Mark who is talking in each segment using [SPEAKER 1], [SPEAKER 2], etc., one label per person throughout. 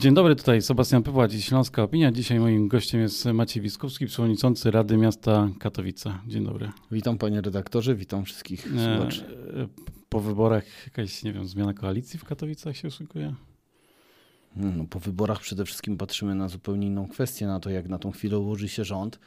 [SPEAKER 1] Dzień dobry, tutaj Sebastian Pypła, dziś Śląska Opinia. Dzisiaj moim gościem jest Maciej Wiskowski, przewodniczący Rady Miasta Katowice. Dzień dobry.
[SPEAKER 2] Witam panie redaktorze, witam wszystkich e, słuchaczy.
[SPEAKER 1] Po wyborach jakaś, nie wiem, zmiana koalicji w Katowicach się szykuje?
[SPEAKER 2] No, po wyborach przede wszystkim patrzymy na zupełnie inną kwestię, na to jak na tą chwilę ułoży się rząd.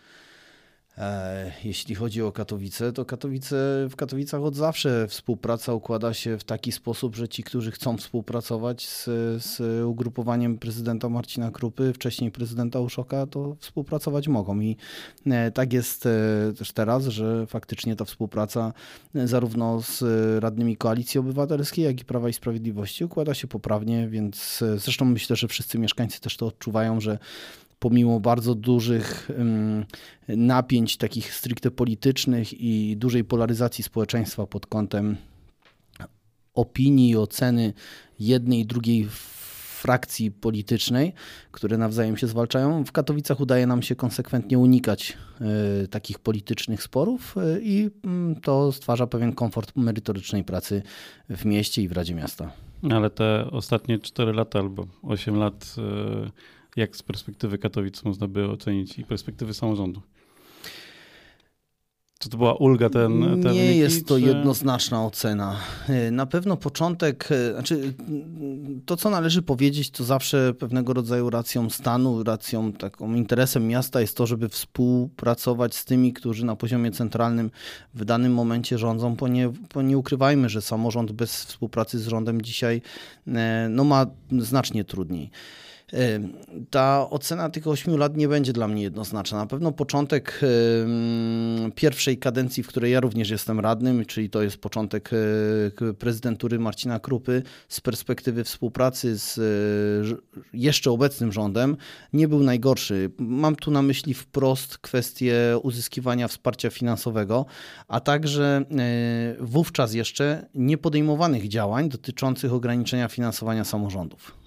[SPEAKER 2] E, jeśli chodzi o Katowice, to Katowice, w Katowicach od zawsze współpraca układa się w taki sposób, że ci, którzy chcą współpracować z, z ugrupowaniem prezydenta Marcina Krupy, wcześniej prezydenta Uszoka, to współpracować mogą. I e, tak jest e, też teraz, że faktycznie ta współpraca zarówno z radnymi Koalicji Obywatelskiej, jak i Prawa i Sprawiedliwości układa się poprawnie, więc zresztą myślę, że wszyscy mieszkańcy też to odczuwają, że pomimo bardzo dużych napięć takich stricte politycznych i dużej polaryzacji społeczeństwa pod kątem opinii i oceny jednej i drugiej frakcji politycznej, które nawzajem się zwalczają. W Katowicach udaje nam się konsekwentnie unikać y, takich politycznych sporów y, i y, to stwarza pewien komfort merytorycznej pracy w mieście i w Radzie Miasta.
[SPEAKER 1] Ale te ostatnie 4 lata albo 8 lat jak z perspektywy Katowic można by ocenić i perspektywy samorządu? Czy to była ulga ten,
[SPEAKER 2] ten
[SPEAKER 1] Nie
[SPEAKER 2] wyniki, jest to czy... jednoznaczna ocena. E, na pewno początek, e, znaczy to co należy powiedzieć, to zawsze pewnego rodzaju racją stanu, racją taką interesem miasta jest to, żeby współpracować z tymi, którzy na poziomie centralnym w danym momencie rządzą, bo nie, bo nie ukrywajmy, że samorząd bez współpracy z rządem dzisiaj no, ma znacznie trudniej. Ta ocena tych ośmiu lat nie będzie dla mnie jednoznaczna. Na pewno początek pierwszej kadencji, w której ja również jestem radnym, czyli to jest początek e, prezydentury Marcina Krupy, z perspektywy współpracy z e, jeszcze obecnym rządem, nie był najgorszy. Mam tu na myśli wprost kwestię uzyskiwania wsparcia finansowego, a także e, wówczas jeszcze niepodejmowanych działań dotyczących ograniczenia finansowania samorządów.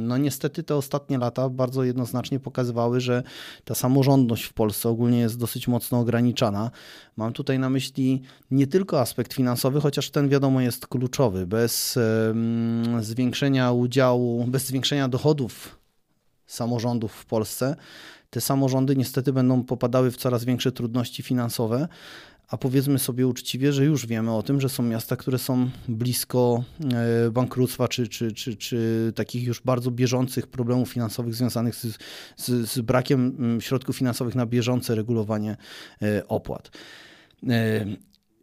[SPEAKER 2] No niestety te ostatnie lata bardzo jednoznacznie pokazywały, że ta samorządność w Polsce ogólnie jest dosyć mocno ograniczana. Mam tutaj na myśli nie tylko aspekt finansowy, chociaż ten wiadomo jest kluczowy. Bez zwiększenia udziału, bez zwiększenia dochodów samorządów w Polsce, te samorządy niestety będą popadały w coraz większe trudności finansowe, a powiedzmy sobie uczciwie, że już wiemy o tym, że są miasta, które są blisko e, bankructwa, czy, czy, czy, czy takich już bardzo bieżących problemów finansowych związanych z, z, z brakiem mm, środków finansowych na bieżące regulowanie e, opłat.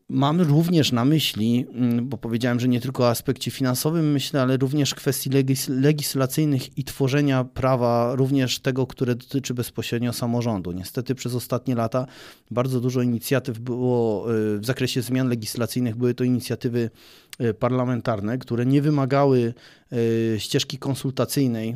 [SPEAKER 2] Mamy również na myśli, mm, bo powiedziałem, że nie tylko o aspekcie finansowym myślę, ale również kwestii legis legislacyjnych i tworzenia prawa, również tego, które dotyczy bezpośrednio samorządu. Niestety przez ostatnie lata bardzo dużo inicjatyw było y, w zakresie zmian legislacyjnych, były to inicjatywy y, parlamentarne, które nie wymagały y, ścieżki konsultacyjnej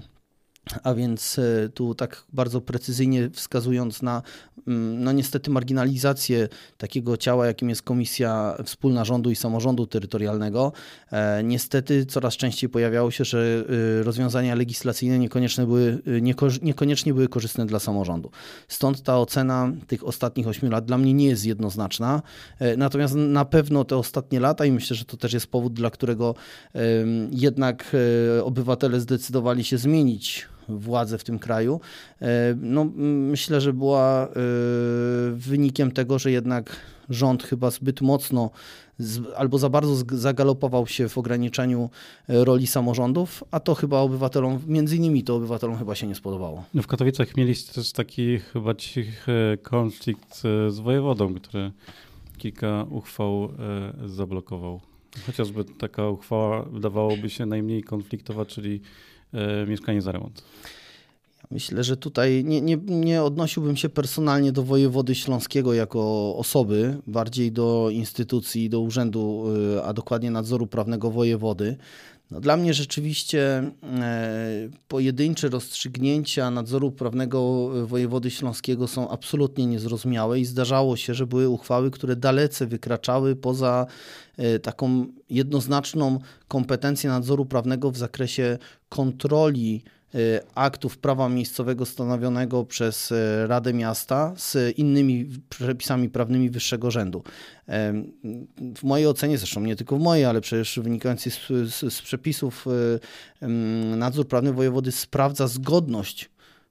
[SPEAKER 2] a więc e, tu tak bardzo precyzyjnie wskazując na, mm, no niestety, marginalizację takiego ciała, jakim jest Komisja Wspólna Rządu i Samorządu Terytorialnego, e, niestety coraz częściej pojawiało się, że e, rozwiązania legislacyjne niekoniecznie były, niekoniecznie były korzystne dla samorządu. Stąd ta ocena tych ostatnich ośmiu lat dla mnie nie jest jednoznaczna. Natomiast na pewno te ostatnie lata, i myślę, że to też jest powód, dla którego jednak obywatele zdecydowali się zmienić władzę w tym kraju, e, no, myślę, że była e, wynikiem tego, że jednak rząd chyba zbyt mocno albo za bardzo zagalopował się w ograniczeniu e, roli samorządów, a to chyba obywatelom, między innymi to obywatelom chyba się nie spodobało.
[SPEAKER 1] No w Katowicach mieliście też taki chyba cichy konflikt z wojewodą, który kilka uchwał zablokował. Chociażby taka uchwała wydawałoby się najmniej konfliktowa, czyli mieszkanie za remont.
[SPEAKER 2] Myślę, że tutaj nie, nie, nie odnosiłbym się personalnie do wojewody śląskiego jako osoby, bardziej do instytucji, do urzędu, e, a dokładnie nadzoru prawnego wojewody. No, dla mnie rzeczywiście e, pojedyncze rozstrzygnięcia nadzoru prawnego wojewody śląskiego są absolutnie niezrozumiałe i zdarzało się, że były uchwały, które dalece wykraczały poza e, taką jednoznaczną kompetencję nadzoru prawnego w zakresie kontroli aktów prawa miejscowego stanowionego przez Radę Miasta z innymi przepisami prawnymi wyższego rzędu. W mojej ocenie, zresztą nie tylko w mojej, ale przecież wynikającej z, z, z przepisów, nadzór prawny wojewody sprawdza zgodność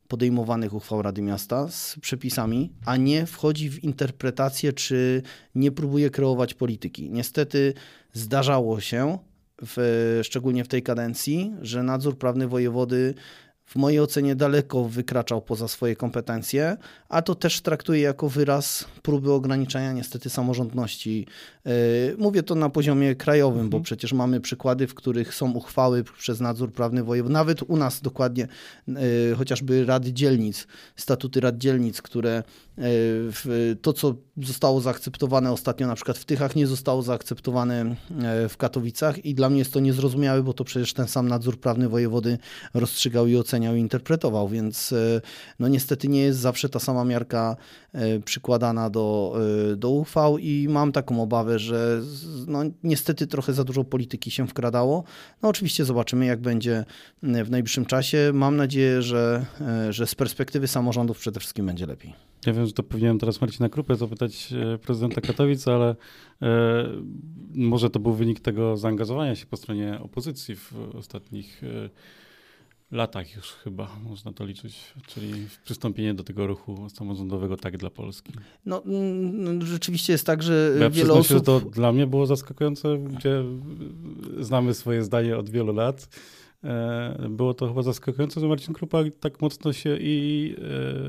[SPEAKER 2] podejmowanych uchwał Rady Miasta z przepisami, a nie wchodzi w interpretację, czy nie próbuje kreować polityki. Niestety zdarzało się, w, szczególnie w tej kadencji, że nadzór prawny wojewody w mojej ocenie daleko wykraczał poza swoje kompetencje, a to też traktuję jako wyraz próby ograniczania niestety samorządności. E, mówię to na poziomie krajowym, mhm. bo przecież mamy przykłady, w których są uchwały przez nadzór prawny województwa, nawet u nas dokładnie, e, chociażby rady dzielnic, statuty rad dzielnic, które e, to, co zostało zaakceptowane ostatnio na przykład w Tychach, nie zostało zaakceptowane w Katowicach i dla mnie jest to niezrozumiałe, bo to przecież ten sam nadzór prawny wojewody rozstrzygał i oceniał i interpretował, więc no niestety nie jest zawsze ta sama miarka przykładana do, do uchwał i mam taką obawę, że no, niestety trochę za dużo polityki się wkradało. No oczywiście zobaczymy, jak będzie e, w najbliższym czasie. Mam nadzieję, że, e, że z perspektywy samorządów przede wszystkim będzie lepiej.
[SPEAKER 1] Ja wiem, że to powinienem teraz Marcina Krupę zapytać e, prezydenta Katowic, ale e, może to był wynik tego zaangażowania się po stronie opozycji w ostatnich e, latach już chyba można to liczyć, czyli przystąpienie do tego ruchu samorządowego tak dla Polski.
[SPEAKER 2] No, no rzeczywiście jest tak, że
[SPEAKER 1] ja
[SPEAKER 2] wiele osób...
[SPEAKER 1] Się, że to dla mnie było zaskakujące, gdzie znamy swoje zdanie od wielu lat. E, było to chyba zaskakujące, że Marcin Krupa tak mocno się i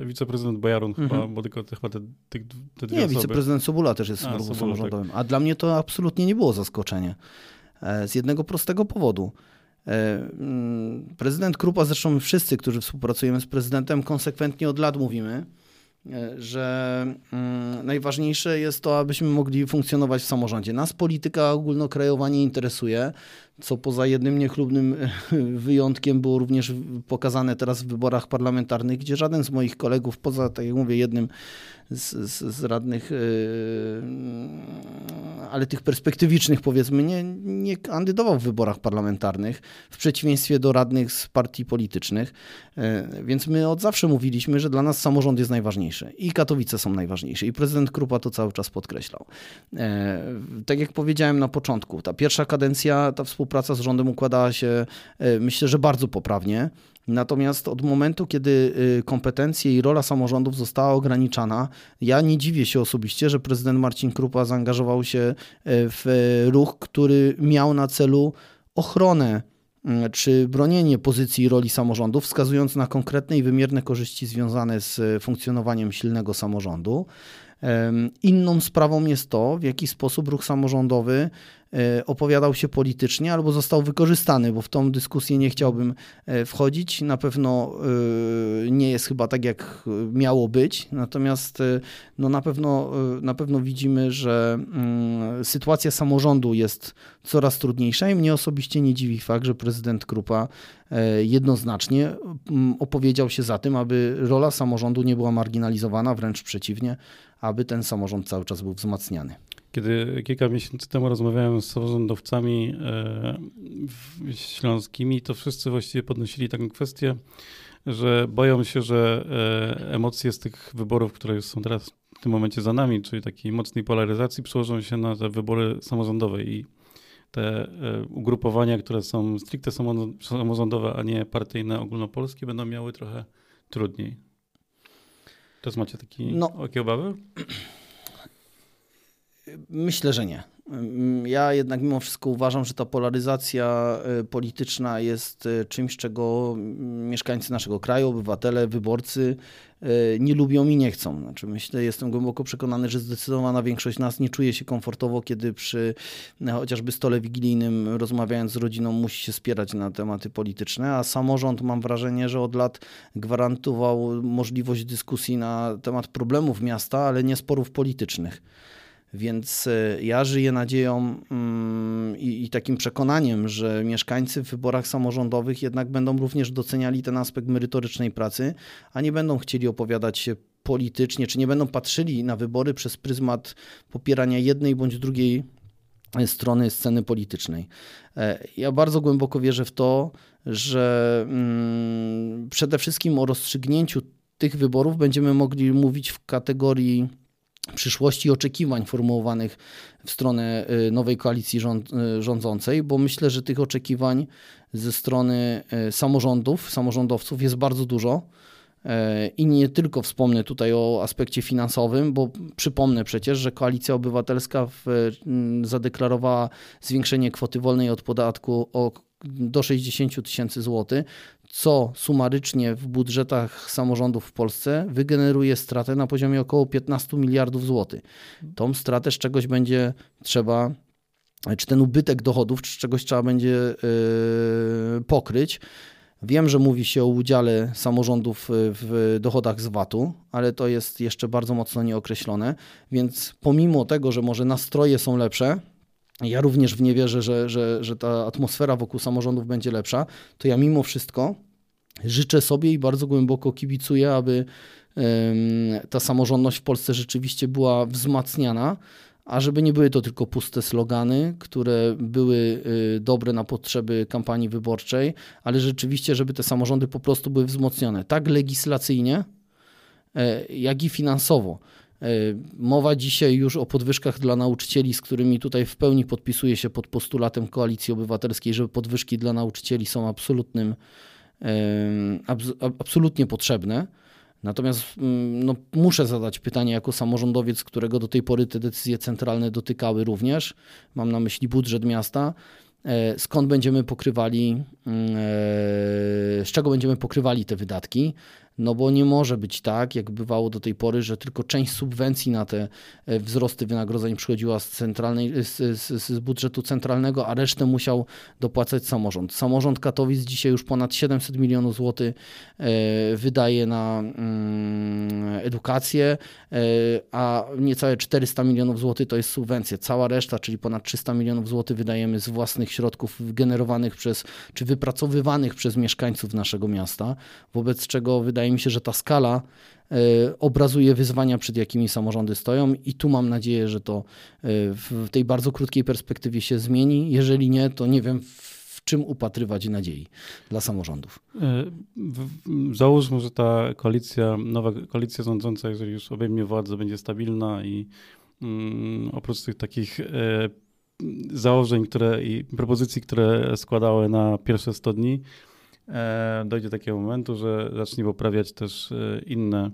[SPEAKER 1] e, wiceprezydent Bojarun mhm. chyba, bo tylko te, chyba te, te, te dwie
[SPEAKER 2] Nie,
[SPEAKER 1] osoby.
[SPEAKER 2] wiceprezydent Sobula też jest w ruchu tak. samorządowym. Tak. A dla mnie to absolutnie nie było zaskoczenie. E, z jednego prostego powodu. E, mm, prezydent Krupa, zresztą my wszyscy, którzy współpracujemy z prezydentem, konsekwentnie od lat mówimy, e, że mm, najważniejsze jest to, abyśmy mogli funkcjonować w samorządzie. Nas polityka ogólnokrajowa nie interesuje, co poza jednym niechlubnym wyjątkiem było również pokazane teraz w wyborach parlamentarnych, gdzie żaden z moich kolegów, poza, tak jak mówię, jednym z, z, z radnych, yy, ale tych perspektywicznych powiedzmy, nie, nie kandydował w wyborach parlamentarnych, w przeciwieństwie do radnych z partii politycznych. Yy, więc my od zawsze mówiliśmy, że dla nas samorząd jest najważniejszy i Katowice są najważniejsze i prezydent Krupa to cały czas podkreślał. Tak jak powiedziałem na początku, ta pierwsza kadencja, ta współpraca z rządem układała się, myślę, że bardzo poprawnie. Natomiast od momentu, kiedy y, kompetencje i rola samorządów została ograniczana, ja nie dziwię się osobiście, że prezydent Marcin Krupa zaangażował się y, w ruch, który miał na celu ochronę y, czy bronienie pozycji i roli samorządów, wskazując na konkretne i wymierne korzyści związane z funkcjonowaniem silnego samorządu. Inną sprawą jest to, w jaki sposób ruch samorządowy E, opowiadał się politycznie albo został wykorzystany, bo w tą dyskusję nie chciałbym e, wchodzić. Na pewno e, nie jest chyba tak, jak miało być, natomiast no na, pewno, na pewno widzimy, że mm, sytuacja samorządu jest coraz trudniejsza i mnie osobiście nie dziwi fakt, że prezydent Krupa jednoznacznie mm, opowiedział się za tym, aby rola samorządu nie była marginalizowana, wręcz przeciwnie, aby ten samorząd cały czas był wzmacniany.
[SPEAKER 1] Kiedy kilka miesięcy temu rozmawiałem z samorządowcami e, śląskimi, to wszyscy właściwie podnosili taką kwestię, że boją się, że e, emocje z tych wyborów, które są teraz w tym momencie za nami, czyli takiej mocnej polaryzacji, przełożą się na te wybory samorządowe i te e, ugrupowania, które są stricte samorządowe, a nie partyjne, ogólnopolskie, będą miały trochę trudniej. Teraz macie taki, no, takie obawy?
[SPEAKER 2] Myślę, że nie. Ja jednak mimo wszystko uważam, że ta polaryzacja y, polityczna jest y, czymś, czego mieszkańcy naszego kraju, obywatele, wyborcy y, nie lubią i nie chcą. Znaczy myślę, jestem głęboko przekonany, że zdecydowana większość nas nie czuje się komfortowo, kiedy przy chociażby stole wigilijnym rozmawiając z rodziną musi się spierać na tematy polityczne, a samorząd mam wrażenie, że od lat gwarantował możliwość dyskusji na temat problemów miasta, ale nie sporów politycznych. Więc e, ja żyję nadzieją mm, i, takim przekonaniem, że mieszkańcy w wyborach samorządowych jednak będą również doceniali ten aspekt merytorycznej pracy, a nie będą chcieli opowiadać się politycznie, czy nie będą patrzyli na wybory przez pryzmat popierania jednej bądź drugiej strony sceny politycznej. Ja bardzo głęboko wierzę w to, że mm, przede wszystkim o rozstrzygnięciu tych wyborów będziemy mogli mówić w kategorii przyszłości oczekiwań formułowanych w stronę y, nowej koalicji y, rządzącej, bo myślę, że tych oczekiwań ze strony y, samorządów, samorządowców jest bardzo dużo. I nie tylko wspomnę tutaj o aspekcie finansowym, bo przypomnę przecież, że Koalicja Obywatelska w, zadeklarowała zwiększenie kwoty wolnej od podatku o do 60 tysięcy złotych, co sumarycznie w budżetach samorządów w Polsce wygeneruje stratę na poziomie około 15 miliardów złotych. Tą stratę z czegoś będzie trzeba, czy ten ubytek dochodów, czy czegoś trzeba będzie yy, pokryć. Wiem, że mówi się o udziale samorządów w dochodach z VAT-u, ale to jest jeszcze bardzo mocno nieokreślone, więc pomimo tego, że może nastroje są lepsze, ja również w nie wierzę, że, że, że ta atmosfera wokół samorządów będzie lepsza, to ja mimo wszystko życzę sobie i bardzo głęboko kibicuję, aby ta samorządność w Polsce rzeczywiście była wzmacniana, a żeby nie były to tylko puste slogany, które były y, dobre na potrzeby kampanii wyborczej, ale rzeczywiście, żeby te samorządy po prostu były wzmocnione, tak legislacyjnie, e, jak i finansowo. E, mowa dzisiaj już o podwyżkach dla nauczycieli, z którymi tutaj w pełni podpisuje się pod postulatem Koalicji Obywatelskiej, że podwyżki dla nauczycieli są absolutnym, absolutnie potrzebne. Natomiast mm, no, muszę zadać pytanie jako samorządowiec, którego do tej pory te decyzje centralne dotykały również. Mam na myśli budżet miasta. E, skąd będziemy pokrywali, mm, e, z czego będziemy pokrywali te wydatki? No bo nie może być tak, jak bywało do tej pory, że tylko część subwencji na te e, wzrosty wynagrodzeń przychodziła z, centralnej, z, z, z budżetu centralnego, a resztę musiał dopłacać samorząd. Samorząd Katowic dzisiaj już ponad 700 milionów złotych e, wydaje na mm, edukację, e, a niecałe 400 milionów złotych to jest subwencja. Cała reszta, czyli ponad 300 milionów złotych wydajemy z własnych środków generowanych przez, czy wypracowywanych przez mieszkańców naszego miasta, wobec czego wydaje wydaje mi się, że ta skala e, obrazuje wyzwania, przed jakimi samorządy stoją, i tu mam nadzieję, że to e, w tej bardzo krótkiej perspektywie się zmieni. Jeżeli nie, to nie wiem, w czym upatrywać nadziei dla samorządów. E,
[SPEAKER 1] załóżmy, że ta koalicja, nowa koalicja rządząca, jeżeli już obejmie władzę, będzie stabilna i mm, oprócz tych takich założeń które, i propozycji, które składały na pierwsze 100 dni, dojdzie do takiego momentu, że zacznie poprawiać też e, inne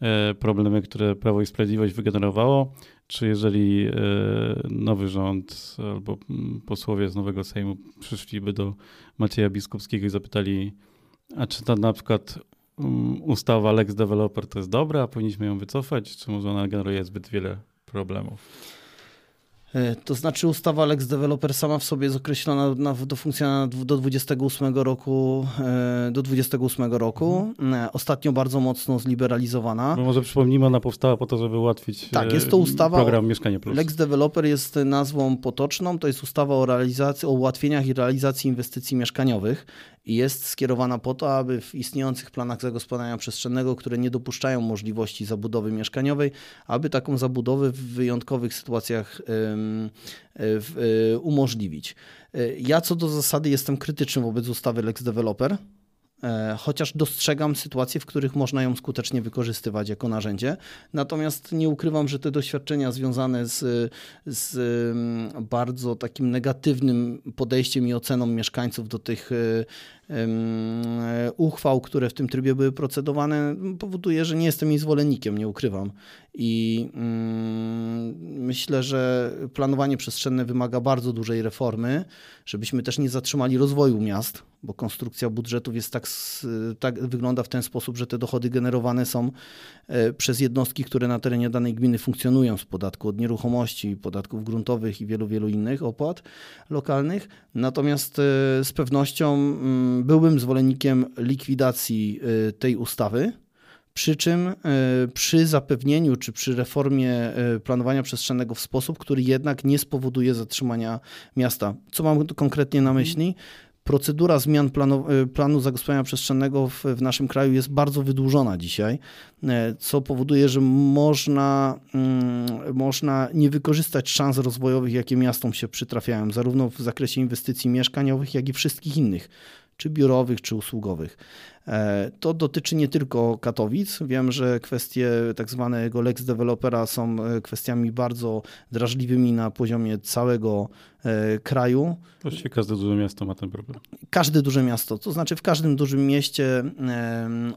[SPEAKER 1] e, problemy, które Prawo i Sprawiedliwość wygenerowało, czy jeżeli nowy rząd albo mm, posłowie z nowego Sejmu przyszliby do Macieja Biskupskiego i zapytali, a czy ta na przykład mm, ustawa Lex Developer to jest dobra, powinniśmy ją wycofać, czy może ona generuje zbyt wiele problemów?
[SPEAKER 2] E, to znaczy ustawa Lex Developer sama w sobie jest określona na, do funkcjonowania do 28 roku, e, do 28 roku. E, ostatnio bardzo mocno zliberalizowana.
[SPEAKER 1] Bo może przypomnijmy, ona powstała po to, żeby ułatwić
[SPEAKER 2] tak, jest to ustawa,
[SPEAKER 1] program Mieszkanie Plus.
[SPEAKER 2] Lex Developer jest nazwą potoczną, to jest ustawa o realizacji, o ułatwieniach i realizacji inwestycji mieszkaniowych i jest skierowana po to, aby w istniejących planach zagospodarowania przestrzennego, które nie dopuszczają możliwości zabudowy mieszkaniowej, aby taką zabudowę w wyjątkowych sytuacjach e, umożliwić. E, ja co do zasady jestem krytyczny wobec ustawy Lex Developer, E, chociaż dostrzegam sytuacje, w których można ją skutecznie wykorzystywać jako narzędzie. Natomiast nie ukrywam, że te doświadczenia związane z, z mm, bardzo takim negatywnym podejściem i oceną mieszkańców do tych e, uchwał, które w tym trybie były procedowane, powoduje, że nie jestem jej zwolennikiem, nie ukrywam. I mm, myślę, że planowanie przestrzenne wymaga bardzo dużej reformy, żebyśmy też nie zatrzymali rozwoju miast, bo konstrukcja budżetów jest tak, tak wygląda w ten sposób, że te dochody generowane są e, przez jednostki, które na terenie danej gminy funkcjonują z podatku od nieruchomości, podatków gruntowych i wielu, wielu innych opłat lokalnych. Natomiast e, z pewnością mm, byłbym zwolennikiem likwidacji e, tej ustawy przy czym e, przy zapewnieniu czy przy reformie e, planowania przestrzennego w sposób, który jednak nie spowoduje zatrzymania miasta. Co mam konkretnie na myśli? procedura zmian planu, planu zagospodarowania przestrzennego w, w, naszym kraju jest bardzo wydłużona dzisiaj, co powoduje, że można, mm, można nie wykorzystać szans rozwojowych, jakie miastom się przytrafiają, zarówno w zakresie inwestycji mieszkaniowych, jak i wszystkich innych czy biurowych, czy usługowych. E, to dotyczy nie tylko Katowic. Wiem, że kwestie tak zwanego Lex Developera są e, kwestiami bardzo drażliwymi na poziomie całego e, kraju.
[SPEAKER 1] Właściwie każde duże miasto ma ten problem.
[SPEAKER 2] Każde duże miasto, to znaczy w każdym dużym mieście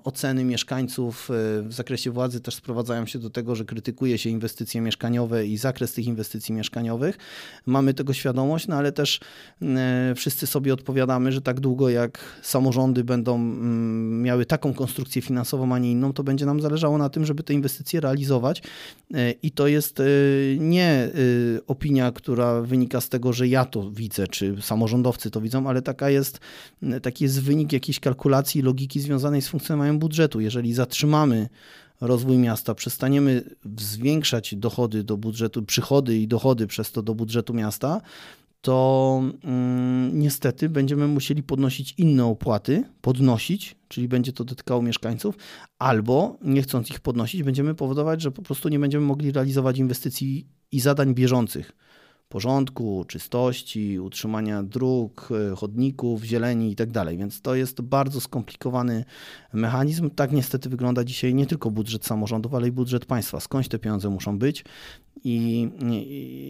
[SPEAKER 2] oceny mieszkańców w zakresie władzy też sprowadzają się do tego, że krytykuje się inwestycje mieszkaniowe i zakres tych inwestycji mieszkaniowych. Mamy tego świadomość, no ale też wszyscy sobie odpowiadamy, że tak długo jak samorządy będą miały taką konstrukcję finansową, a nie inną, to będzie nam zależało na tym, żeby te inwestycje realizować. E, I to jest e, nie e, opinia, która wynika z tego, że ja to widzę, czy samorządowcy to widzą, ale taka jest, taki jest wynik jakiejś kalkulacji, logiki związanej z funkcjonowaniem budżetu. Jeżeli zatrzymamy rozwój miasta, przestaniemy zwiększać dochody do budżetu, przychody i dochody przez to do budżetu miasta, to mm, niestety będziemy musieli podnosić inne opłaty, podnosić, czyli będzie to dotykało mieszkańców, albo nie chcąc ich podnosić, będziemy powodować, że po prostu nie będziemy mogli realizować inwestycji i zadań bieżących porządku, czystości, utrzymania dróg, e, chodników, zieleni itd. Tak Więc to jest bardzo skomplikowany mechanizm. Tak niestety wygląda dzisiaj nie tylko budżet samorządów, ale i budżet państwa. Skądś te pieniądze muszą być? I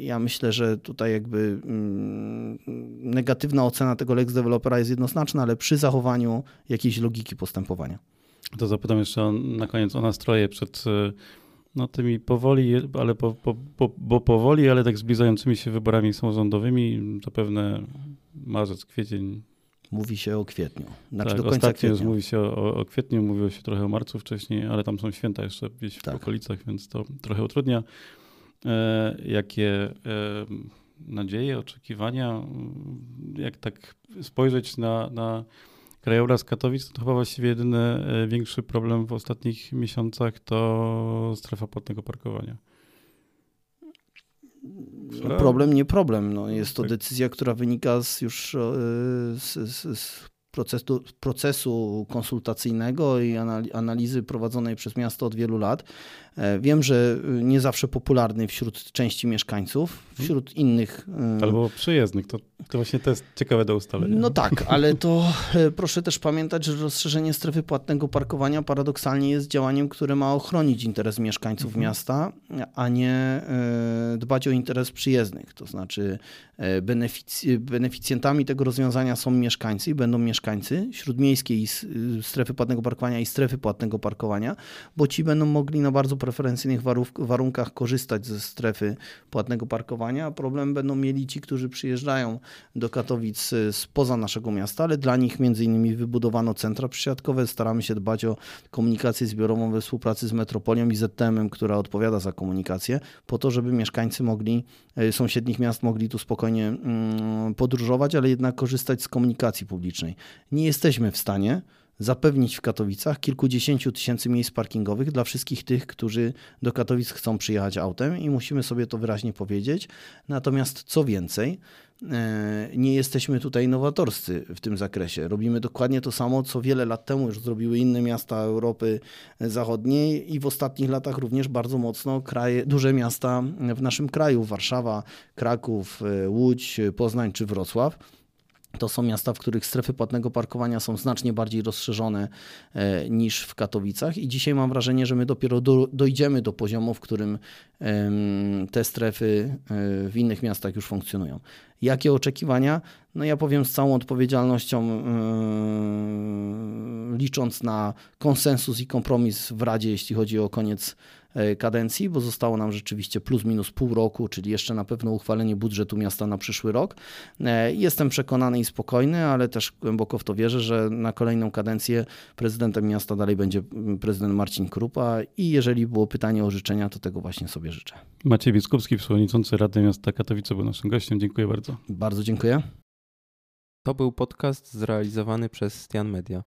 [SPEAKER 2] ja myślę, że tutaj jakby mm, negatywna ocena tego Lex Developera jest jednoznaczna, ale przy zachowaniu jakiejś logiki postępowania.
[SPEAKER 1] To zapytam jeszcze na koniec o nastroje przed e, no tymi powoli, ale po, po, po, bo powoli, ale tak zbliżającymi się wyborami samorządowymi, zapewne marzec, kwiecień.
[SPEAKER 2] Mówi się o kwietniu. Znaczy
[SPEAKER 1] tak,
[SPEAKER 2] do końca
[SPEAKER 1] ostatnio już mówi się o, o, kwietniu, mówiło się trochę o marcu wcześniej, ale tam są święta jeszcze gdzieś tak. w okolicach, więc to trochę utrudnia. E, jakie e, nadzieje, oczekiwania, jak tak spojrzeć na, na krajobraz Katowic to chyba właściwie jedyny e, większy problem w ostatnich miesiącach to strefa płatnego parkowania.
[SPEAKER 2] No, problem, nie problem. No, jest to tak. decyzja, która wynika z już e, z, z, z procesu, procesu konsultacyjnego i analizy prowadzonej przez miasto od wielu lat. E, wiem, że y, nie zawsze popularny wśród części mieszkańców, mhm. wśród innych.
[SPEAKER 1] Y, Albo przyjezdnych, to, to właśnie to jest ciekawe do ustalenia.
[SPEAKER 2] No tak, ale to e, proszę też pamiętać, że rozszerzenie strefy płatnego parkowania paradoksalnie jest działaniem, które ma ochronić interes mieszkańców mhm. miasta, a nie e, dbać o interes przyjezdnych. To znaczy benefic- beneficjentami tego rozwiązania są mieszkańcy i będą mieszkańcy śródmiejskiej strefy płatnego parkowania i strefy płatnego parkowania, bo ci będą mogli na bardzo preferencyjnych warunkach korzystać ze strefy płatnego parkowania. Problem będą mieli ci, którzy przyjeżdżają do Katowic spoza naszego miasta, ale dla nich między innymi wybudowano centra przysiadkowe. Staramy się dbać o komunikację zbiorową we współpracy z Metropolią i ZTM-em, która odpowiada za komunikację, po to, żeby mieszkańcy mogli, e, sąsiednich miast mogli tu spokojnie mm, podróżować, ale jednak korzystać z komunikacji publicznej. Nie jesteśmy w stanie zapewnić w Katowicach kilkudziesięciu tysięcy miejsc parkingowych dla wszystkich tych, którzy do Katowic chcą przyjechać autem i musimy sobie to wyraźnie powiedzieć. Natomiast co więcej, e, nie jesteśmy tutaj nowatorscy w tym zakresie. Robimy dokładnie to samo, co wiele lat temu już zrobiły inne miasta Europy Zachodniej i w ostatnich latach również bardzo mocno kraje, duże miasta w naszym kraju, Warszawa, Kraków, e, Łódź, Poznań czy Wrocław to są miasta, w których strefy płatnego parkowania są znacznie bardziej rozszerzone e, niż w Katowicach i dzisiaj mam wrażenie, że my dopiero do, dojdziemy do poziomu, w którym te strefy e, w innych miastach już funkcjonują. Jakie oczekiwania? No ja powiem z całą odpowiedzialnością, e, licząc na konsensus i kompromis w Radzie, jeśli chodzi o koniec E, kadencji, bo zostało nam rzeczywiście plus minus pół roku, czyli jeszcze na pewno uchwalenie budżetu miasta na przyszły rok. E, jestem przekonany i spokojny, ale też głęboko w to wierzę, że na kolejną kadencję prezydentem miasta dalej będzie prezydent Marcin Krupa i jeżeli było pytanie o życzenia, to tego właśnie sobie życzę.
[SPEAKER 1] Maciej Biskupski, przewodniczący Rady Miasta Katowice był naszym gościem. Dziękuję bardzo.
[SPEAKER 2] Bardzo dziękuję.
[SPEAKER 3] To był podcast zrealizowany przez Stian Media.